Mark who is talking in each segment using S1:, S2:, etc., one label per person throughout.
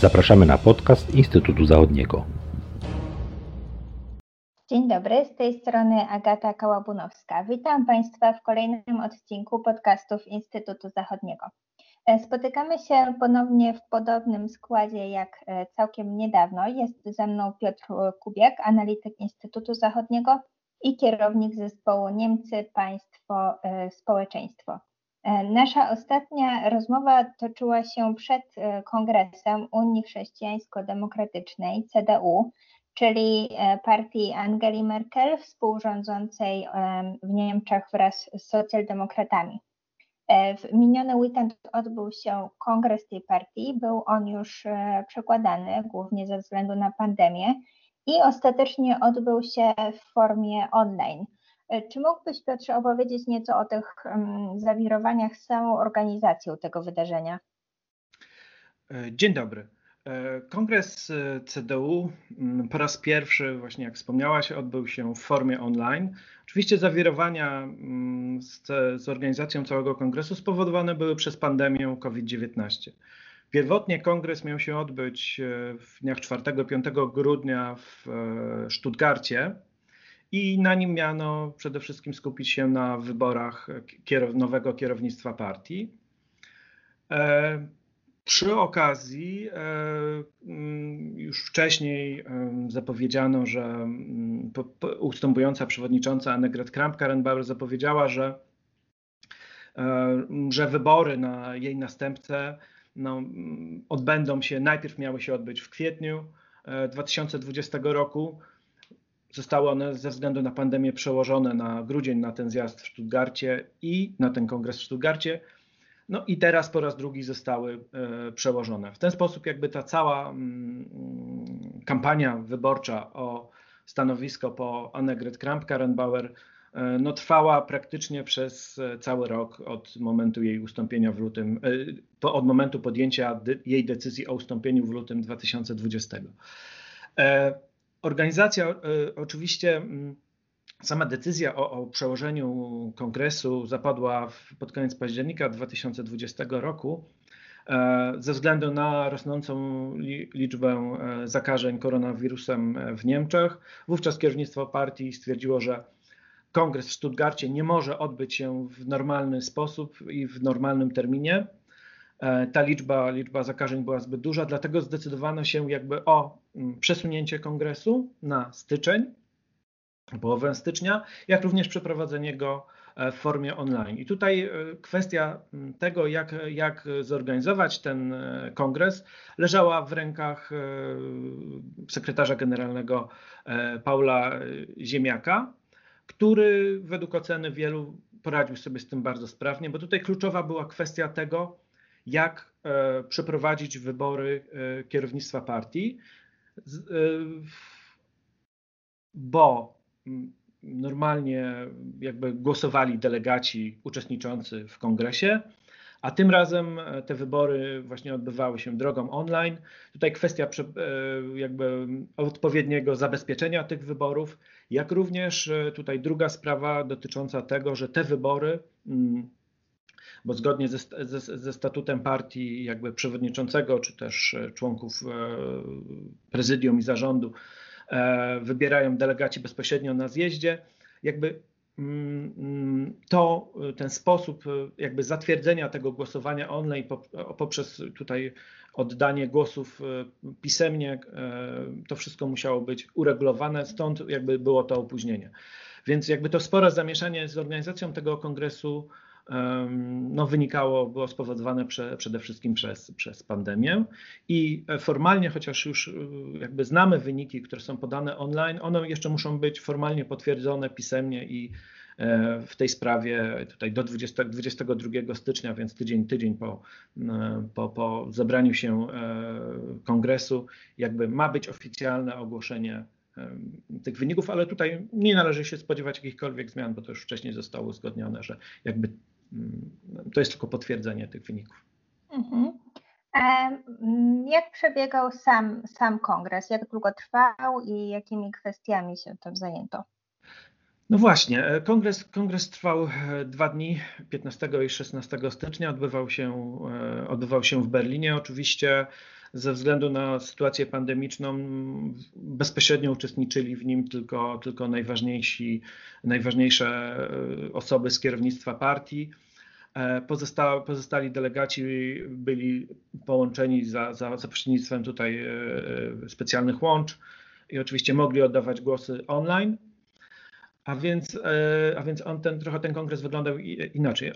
S1: Zapraszamy na podcast Instytutu Zachodniego.
S2: Dzień dobry, z tej strony Agata Kałabunowska. Witam Państwa w kolejnym odcinku podcastów Instytutu Zachodniego. E, spotykamy się ponownie w podobnym składzie jak e, całkiem niedawno. Jest ze mną Piotr Kubiak, analityk Instytutu Zachodniego i kierownik zespołu Niemcy, Państwo, e, Społeczeństwo. Nasza ostatnia rozmowa toczyła się przed Kongresem Unii Chrześcijańsko-Demokratycznej, CDU, czyli partii Angeli Merkel, współrządzącej w Niemczech wraz z socjaldemokratami. E, w miniony weekend odbył się kongres tej partii. Był on już e, przekładany głównie ze względu na pandemię i ostatecznie odbył się w formie online. E, czy mógłbyś, Piotrze, opowiedzieć nieco o tych zawirowaniach z samą organizacją tego wydarzenia?
S3: Dzień dobry. E, kongres e, CDU mm, po raz pierwszy, właśnie jak wspomniałaś, odbył się w formie online. Oczywiście zawirowania mm, z, z organizacją całego kongresu spowodowane były przez pandemię COVID-19. Pierwotnie kongres miał się odbyć e, w dniach 4-5 grudnia w Stuttgarcie i na nim miano przede wszystkim skupić się na wyborach nowego kierownictwa partii. Przy okazji e, mm, już wcześniej zapowiedziano, że mm, ustępująca przewodnicząca Annegret Kramp-Karrenbauer zapowiedziała, że, e, że wybory na jej następcę no, mm, odbędą się, najpierw miały się odbyć w kwietniu 2020 e, roku. Zostały one ze względu na pandemię przełożone na grudzień na ten zjazd w Stuttgarcie i na ten kongres w Stuttgarcie. No i teraz po raz drugi zostały e, przełożone. W ten sposób jakby ta cała mm, kampania wyborcza o stanowisko po Annegret Kramp-Karrenbauer e, no, trwała praktycznie przez e, cały rok od momentu jej ustąpienia w lutym, od momentu podjęcia jej decyzji o ustąpieniu w lutym 2020. Organizacja oczywiście mm, Sama decyzja o, o, przełożeniu kongresu zapadła w, pod koniec października 2020 roku e, ze względu na rosnącą liczbę e, zakażeń koronawirusem w Niemczech. Wówczas kierownictwo partii stwierdziło, że kongres w Stuttgarcie nie może odbyć się w normalny sposób i w normalnym terminie. E, ta liczba, liczba zakażeń była zbyt duża, dlatego zdecydowano się jakby o mm, przesunięcie kongresu na styczeń połowę stycznia, jak również przeprowadzenie go e, w formie online. I tutaj e, kwestia tego, jak, jak zorganizować ten kongres, leżała w rękach sekretarza generalnego Paula Ziemiaka, który według oceny wielu poradził sobie z tym bardzo sprawnie, bo tutaj kluczowa była kwestia tego, jak przeprowadzić wybory kierownictwa partii, bo normalnie jakby głosowali delegaci uczestniczący w kongresie, a tym razem e, te wybory właśnie odbywały się drogą online. Tutaj kwestia e, jakby odpowiedniego zabezpieczenia tych wyborów, jak również e, tutaj druga sprawa dotycząca tego, że te wybory, bo zgodnie ze, ze, ze statutem partii jakby przewodniczącego, czy też członków prezydium i zarządu, E, wybierają delegaci bezpośrednio na zjeździe, jakby mm, to ten sposób jakby zatwierdzenia tego głosowania online poprzez tutaj oddanie głosów e, pisemnie, e, to wszystko musiało być uregulowane, stąd jakby było to opóźnienie. Więc jakby to spore zamieszanie z organizacją tego kongresu no, wynikało, było spowodowane prze, przede wszystkim przez, przez pandemię. I formalnie, chociaż już y, jakby znamy wyniki, które są podane online, one jeszcze muszą być formalnie potwierdzone pisemnie i e, w tej sprawie tutaj do 20, 22 stycznia, więc tydzień, tydzień po, e, po, po zebraniu się e, kongresu, jakby ma być oficjalne ogłoszenie tych wyników, ale tutaj nie należy się spodziewać jakichkolwiek zmian, bo to już wcześniej zostało uzgodnione, że jakby to jest tylko potwierdzenie tych wyników. Mhm.
S2: Jak przebiegał sam, sam kongres? Jak długo trwał i jakimi kwestiami się tym zajęto?
S3: No właśnie, e, kongres, kongres trwał e, dwa dni, 15 i 16 stycznia, odbywał się, e, odbywał się w Berlinie. Oczywiście ze względu na sytuację pandemiczną bezpośrednio uczestniczyli w nim tylko, tylko najważniejsi, najważniejsze osoby z kierownictwa partii. Pozostali, pozostali delegaci byli połączeni za, za, za pośrednictwem tutaj specjalnych łącz i oczywiście mogli oddawać głosy online. A więc, e, a więc on ten, trochę ten kongres wyglądał inaczej.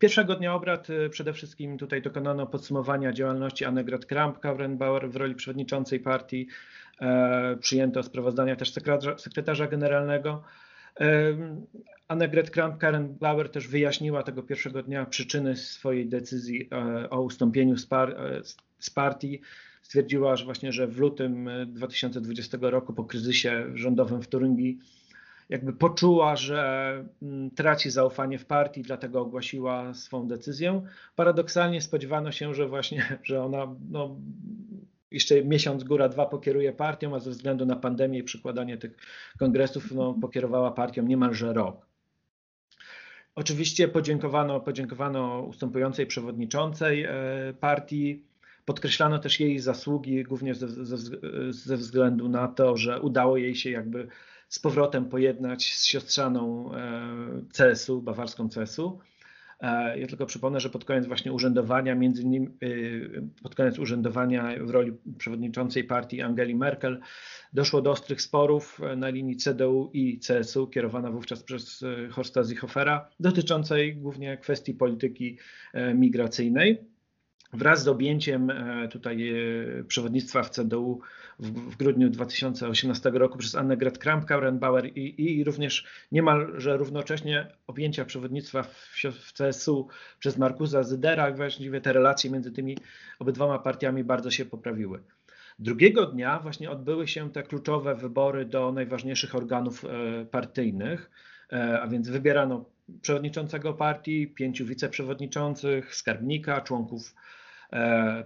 S3: Pierwszego dnia obrad e, przede wszystkim tutaj dokonano podsumowania działalności Annegret Kramp-Karrenbauer w roli przewodniczącej partii. E, przyjęto sprawozdania też sekretarza, sekretarza generalnego. Annegret Kramp-Karrenbauer też wyjaśniła tego pierwszego dnia przyczyny swojej decyzji o ustąpieniu z, par, z partii. Stwierdziła, że właśnie, że w lutym 2020 roku po kryzysie rządowym w Turyngii jakby poczuła, że mm, traci zaufanie w partii, dlatego ogłosiła swą decyzję. Paradoksalnie spodziewano się, że właśnie, że ona no, jeszcze miesiąc, góra dwa pokieruje partią, a ze względu na pandemię i przykładanie tych kongresów no, pokierowała partią niemalże rok. Oczywiście podziękowano, podziękowano ustępującej przewodniczącej e, partii. Podkreślano też jej zasługi, głównie ze, ze, ze względu na to, że udało jej się jakby z powrotem pojednać z siostrzaną e, CSU, bawarską CSU. E, ja tylko przypomnę, że pod koniec właśnie urzędowania, między innymi e, pod koniec urzędowania w roli przewodniczącej partii Angeli Merkel doszło do ostrych sporów na linii CDU i CSU, kierowana wówczas przez Horsta Seehofera, dotyczącej głównie kwestii polityki migracyjnej. Wraz z objęciem tutaj przewodnictwa w CDU w, w grudniu 2018 roku przez Annegret Kramp-Karrenbauer i, i również niemalże równocześnie objęcia przewodnictwa w, w CSU przez Markusa Zydera, właściwie te relacje między tymi obydwoma partiami bardzo się poprawiły. Drugiego dnia właśnie odbyły się te kluczowe wybory do najważniejszych organów e, partyjnych, e, a więc wybierano przewodniczącego partii, pięciu wiceprzewodniczących, skarbnika, członków E,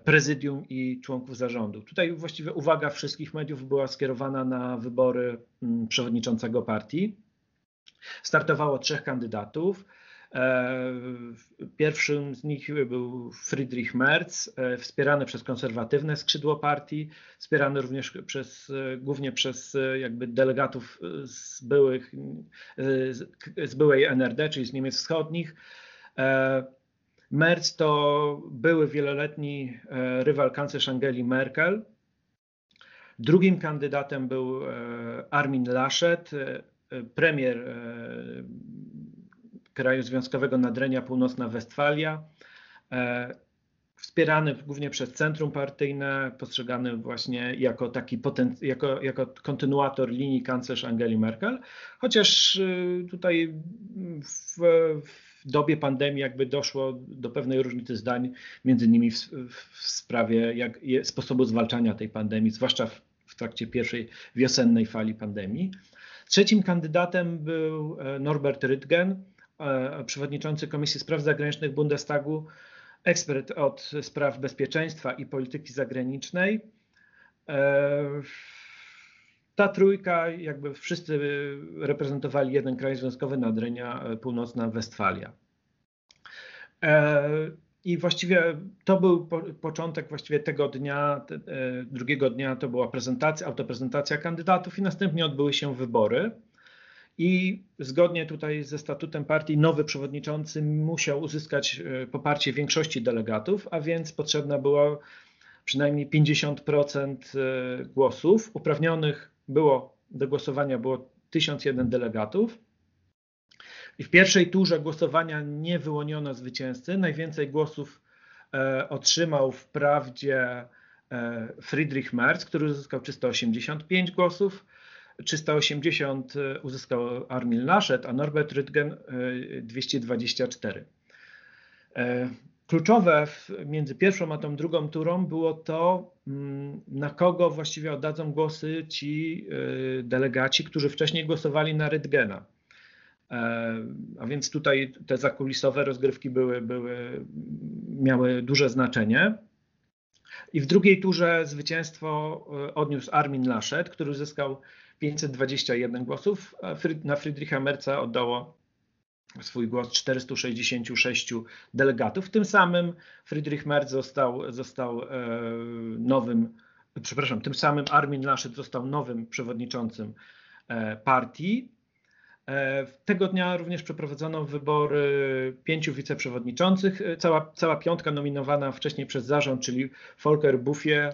S3: prezydium i członków zarządu. Tutaj właściwie uwaga wszystkich mediów była skierowana na wybory mm, przewodniczącego partii. Startowało trzech kandydatów. E, pierwszym z nich był Friedrich Merz, e, wspierany przez konserwatywne skrzydło partii, wspierany również przez, głównie przez jakby delegatów z, byłych, z byłej NRD, czyli z Niemiec Wschodnich. Merz to były wieloletni e, rywal kanclerz Angeli Merkel. Drugim kandydatem był e, Armin Laschet, e, premier kraju związkowego Nadrenia Północna Westfalia, wspierany głównie przez centrum partyjne, postrzegany właśnie jako taki jako, jako kontynuator linii kanclerz Angeli Merkel, chociaż tutaj w, w w dobie pandemii jakby doszło do pewnej różnicy zdań, między innymi w, w sprawie jak, sposobu zwalczania tej pandemii, zwłaszcza w, w trakcie pierwszej wiosennej fali pandemii. Trzecim kandydatem był e, Norbert Rüttgen, e, przewodniczący Komisji Spraw Zagranicznych Bundestagu, ekspert od spraw bezpieczeństwa i polityki zagranicznej. E, ta trójka, jakby wszyscy reprezentowali jeden kraj związkowy Nadrenia Północna Westfalia. E, I właściwie to był początek właściwie tego dnia, e, drugiego dnia to była prezentacja, autoprezentacja kandydatów i następnie odbyły się wybory. I zgodnie tutaj ze statutem partii nowy przewodniczący musiał uzyskać e, poparcie większości delegatów, a więc potrzebna była przynajmniej 50% głosów. Uprawnionych było do głosowania było 1001 delegatów. I w pierwszej turze głosowania nie wyłoniono zwycięzcy. Najwięcej głosów e, otrzymał wprawdzie e, Friedrich Merz, który uzyskał 385 głosów. 380 e, uzyskał Armin Laschet, a Norbert Rüttgen 224. Kluczowe między pierwszą a tą drugą turą było to, mm, na kogo właściwie oddadzą głosy ci y, delegaci, którzy wcześniej głosowali na Rydgena. E, a więc tutaj te zakulisowe rozgrywki były, były, miały duże znaczenie. I w drugiej turze zwycięstwo y, odniósł Armin Laschet, który uzyskał 521 głosów, na Friedricha Merca oddało swój głos 466 delegatów. Tym samym Friedrich Merz został, został e, nowym, przepraszam, tym samym Armin Laschet został nowym przewodniczącym e, partii. E, tego dnia również przeprowadzono wybory pięciu wiceprzewodniczących. Cała, cała piątka nominowana wcześniej przez zarząd, czyli Volker Buffie,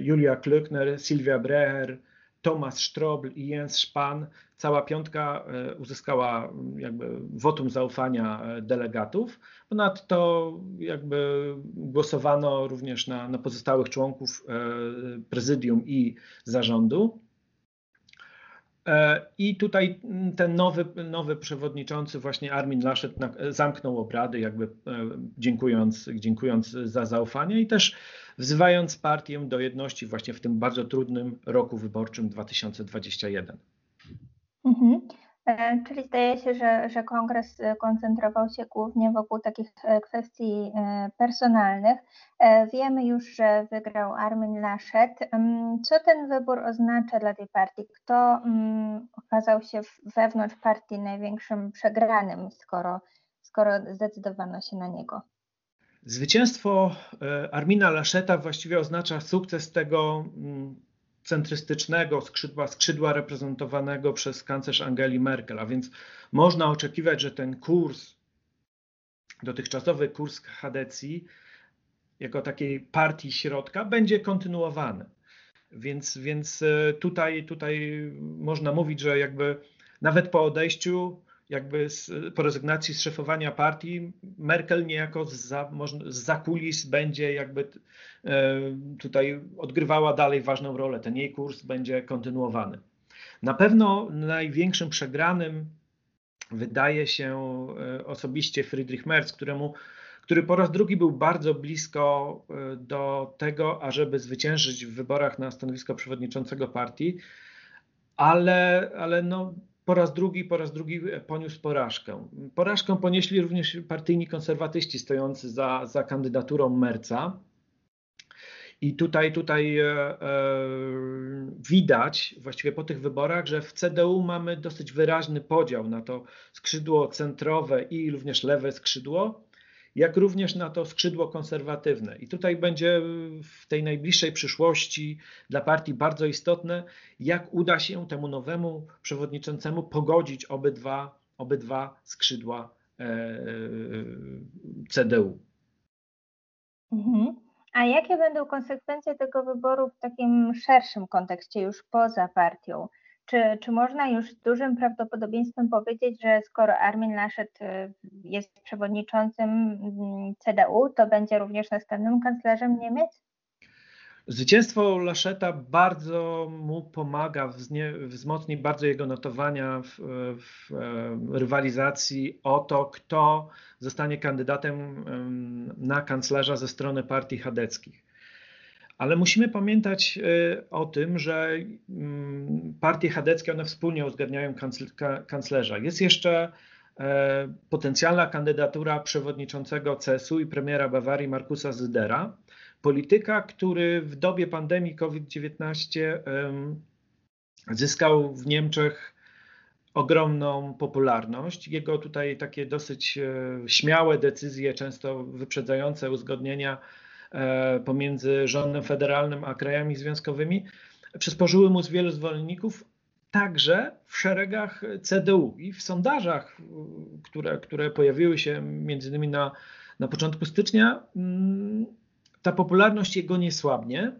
S3: Julia Klöckner, Sylwia Breher, Thomas Strobl i Jens Spahn, cała piątka e, uzyskała jakby wotum zaufania e, delegatów. Ponadto jakby głosowano również na, na pozostałych członków e, prezydium i zarządu. I tutaj ten nowy, nowy przewodniczący, właśnie Armin Laschet, zamknął obrady, jakby dziękując, dziękując za zaufanie i też wzywając partię do jedności właśnie w tym bardzo trudnym roku wyborczym 2021.
S2: Mhm. E, czyli zdaje się, że, że kongres e, koncentrował się głównie wokół takich e, kwestii personalnych. Wiemy już, że wygrał Armin Laschet. Co ten wybór oznacza dla tej partii? Kto okazał się wewnątrz partii największym przegranym, skoro, skoro zdecydowano się na niego?
S3: Zwycięstwo Armina Lascheta właściwie oznacza sukces tego centrystycznego skrzydła, skrzydła reprezentowanego przez kanclerz Angeli Merkel, a więc można oczekiwać, że ten kurs, dotychczasowy kurs chadecji, jako takiej partii środka, będzie kontynuowany. Więc, więc e, tutaj, tutaj można mówić, że jakby nawet po odejściu jakby z, po rezygnacji z szefowania partii, Merkel niejako za, z zakulis będzie jakby e, tutaj odgrywała dalej ważną rolę. Ten jej kurs będzie kontynuowany. Na pewno największym przegranym wydaje się e, osobiście Friedrich Merz, któremu, który po raz drugi był bardzo blisko e, do tego, ażeby zwyciężyć w wyborach na stanowisko przewodniczącego partii, ale, ale no, po raz drugi, po raz drugi poniósł porażkę. Porażkę ponieśli również partyjni konserwatyści stojący za, za kandydaturą Merca. I tutaj, tutaj e, e, widać właściwie po tych wyborach, że w CDU mamy dosyć wyraźny podział na to skrzydło centrowe i również lewe skrzydło jak również na to skrzydło konserwatywne. I tutaj będzie w tej najbliższej przyszłości dla partii bardzo istotne, jak uda się temu nowemu przewodniczącemu pogodzić obydwa, obydwa skrzydła e, e, CDU.
S2: Mhm. A jakie będą konsekwencje tego wyboru w takim szerszym kontekście, już poza partią? Czy, czy można już z dużym prawdopodobieństwem powiedzieć, że skoro Armin Laschet y, jest przewodniczącym mm, CDU, to będzie również następnym kanclerzem Niemiec?
S3: Zwycięstwo Laszeta bardzo mu pomaga, wzmocni bardzo jego notowania w, w, rywalizacji o to, kto zostanie kandydatem na kanclerza ze strony partii chadeckich. Ale musimy pamiętać y, o tym, że mm, partie chadeckie one wspólnie uzgadniają kanclerza. Jest jeszcze e, potencjalna kandydatura przewodniczącego CSU i premiera Bawarii Markusa Zydera, polityka, który w dobie pandemii COVID-19 zyskał w Niemczech ogromną popularność. Jego tutaj takie dosyć e, śmiałe decyzje, często wyprzedzające uzgodnienia E, pomiędzy rządem federalnym a krajami związkowymi przysporzyły mu wielu zwolenników, także w szeregach CDU i w sondażach, które, które pojawiły się między innymi na, na początku stycznia, mm, ta popularność jego nie słabnie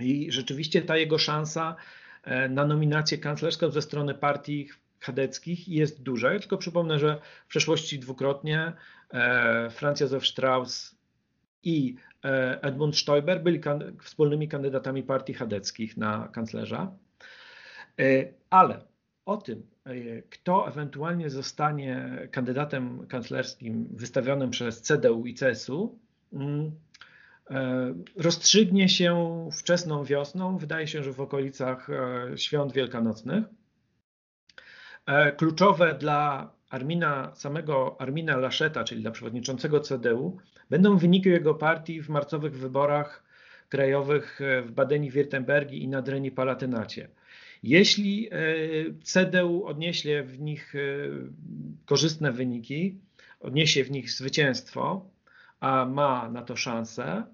S3: i rzeczywiście ta jego szansa e, na nominację kanclerską ze strony partii chadeckich jest duża. Ja tylko przypomnę, że w przeszłości dwukrotnie e, Franz Josef Strauss i E, Edmund Stoiber byli kan wspólnymi kandydatami partii chadeckich na kanclerza. E, ale o tym, e, kto ewentualnie zostanie kandydatem kanclerskim wystawionym przez CDU i CSU, mm, rozstrzygnie się wczesną wiosną, wydaje się, że w okolicach świąt wielkanocnych. Kluczowe dla Armina, samego Armina Laszeta, czyli dla przewodniczącego CDU, będą wyniki jego partii w marcowych wyborach krajowych w Badeni-Wirtembergi i na Dreni Palatynacie. Jeśli CDU odniesie w nich korzystne wyniki, odniesie w nich zwycięstwo, a ma na to szansę,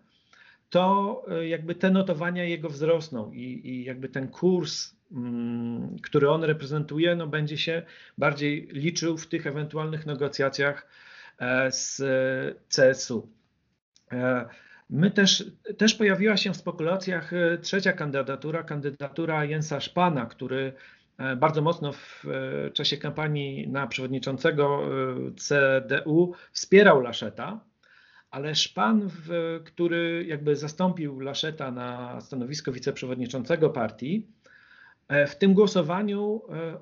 S3: to jakby te notowania jego wzrosną i, i jakby ten kurs Mm, który on reprezentuje, no będzie się bardziej liczył w tych ewentualnych negocjacjach e, z CSU. E, my też, też pojawiła się w spekulacjach e, trzecia kandydatura, kandydatura Jensa Szpana, który bardzo mocno w czasie kampanii na przewodniczącego CDU wspierał Laszeta, ale Szpan, który jakby zastąpił Laszeta na stanowisko wiceprzewodniczącego partii, E, w tym głosowaniu e,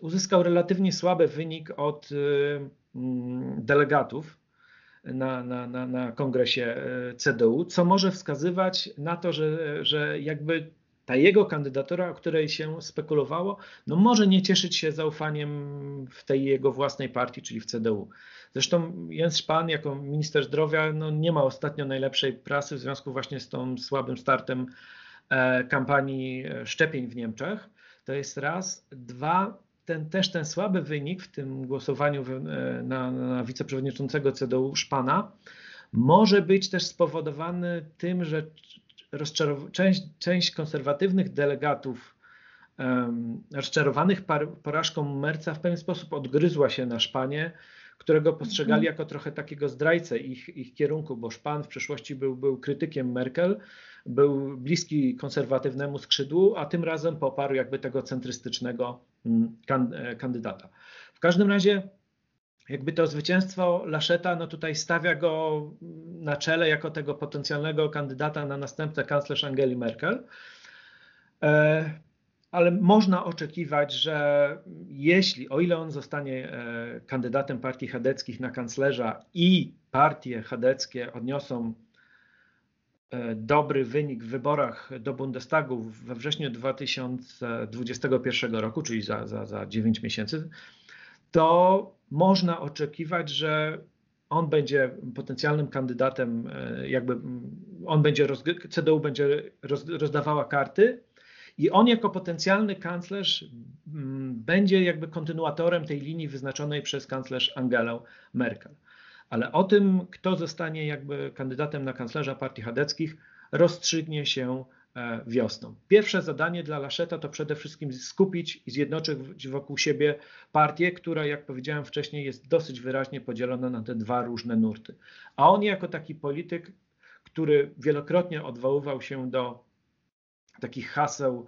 S3: uzyskał relatywnie słaby wynik od e, delegatów na, na, na, na kongresie CDU, co może wskazywać na to, że, że jakby ta jego kandydatura, o której się spekulowało, no może nie cieszyć się zaufaniem w tej jego własnej partii, czyli w CDU. Zresztą Jens Spahn jako minister zdrowia no nie ma ostatnio najlepszej prasy w związku właśnie z tą słabym startem E, kampanii e, szczepień w Niemczech. To jest raz. Dwa, ten, też ten słaby wynik w tym głosowaniu e, na, na wiceprzewodniczącego CDU Szpana może być też spowodowany tym, że część, część konserwatywnych delegatów um, rozczarowanych par, porażką Merca w pewien sposób odgryzła się na Szpanie, którego postrzegali mhm. jako trochę takiego zdrajcę ich, ich kierunku, bo Szpan w przeszłości był, był krytykiem Merkel, był bliski konserwatywnemu skrzydłu, a tym razem poparł jakby tego centrystycznego kandydata. W każdym razie jakby to zwycięstwo Laszeta, no tutaj stawia go na czele jako tego potencjalnego kandydata na następcę kanclerz Angeli Merkel. E, ale można oczekiwać, że jeśli, o ile on zostanie e, kandydatem partii chadeckich na kanclerza i partie chadeckie odniosą E, dobry wynik w wyborach do Bundestagu we wrześniu 2021 roku, czyli za, za, za 9 miesięcy, to można oczekiwać, że on będzie potencjalnym kandydatem, e, jakby on będzie, CDU będzie rozdawała karty i on jako potencjalny kanclerz będzie jakby kontynuatorem tej linii wyznaczonej przez kanclerz Angelę Merkel ale o tym, kto zostanie jakby kandydatem na kanclerza partii chadeckich, rozstrzygnie się e, wiosną. Pierwsze zadanie dla Laszeta to przede wszystkim skupić i zjednoczyć wokół siebie partię, która, jak powiedziałem wcześniej, jest dosyć wyraźnie podzielona na te dwa różne nurty. A on, jako taki polityk, który wielokrotnie odwoływał się do takich haseł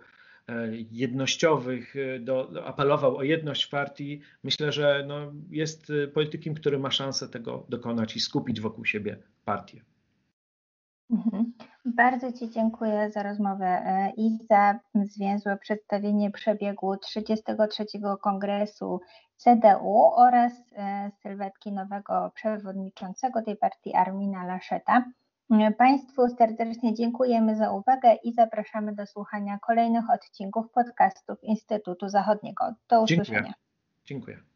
S3: jednościowych, e, do, apelował o jedność w partii, myślę, że no, jest e, politykiem, który ma szansę tego dokonać i skupić wokół siebie partię.
S2: Mhm. Bardzo Ci dziękuję za rozmowę i za zwięzłe przedstawienie przebiegu 33. Kongresu CDU oraz sylwetki nowego przewodniczącego tej partii Armina Laszeta. Państwu serdecznie dziękujemy za uwagę i zapraszamy do słuchania kolejnych odcinków podcastów Instytutu Zachodniego. Do usłyszenia.
S3: Dziękuję. Dziękuję.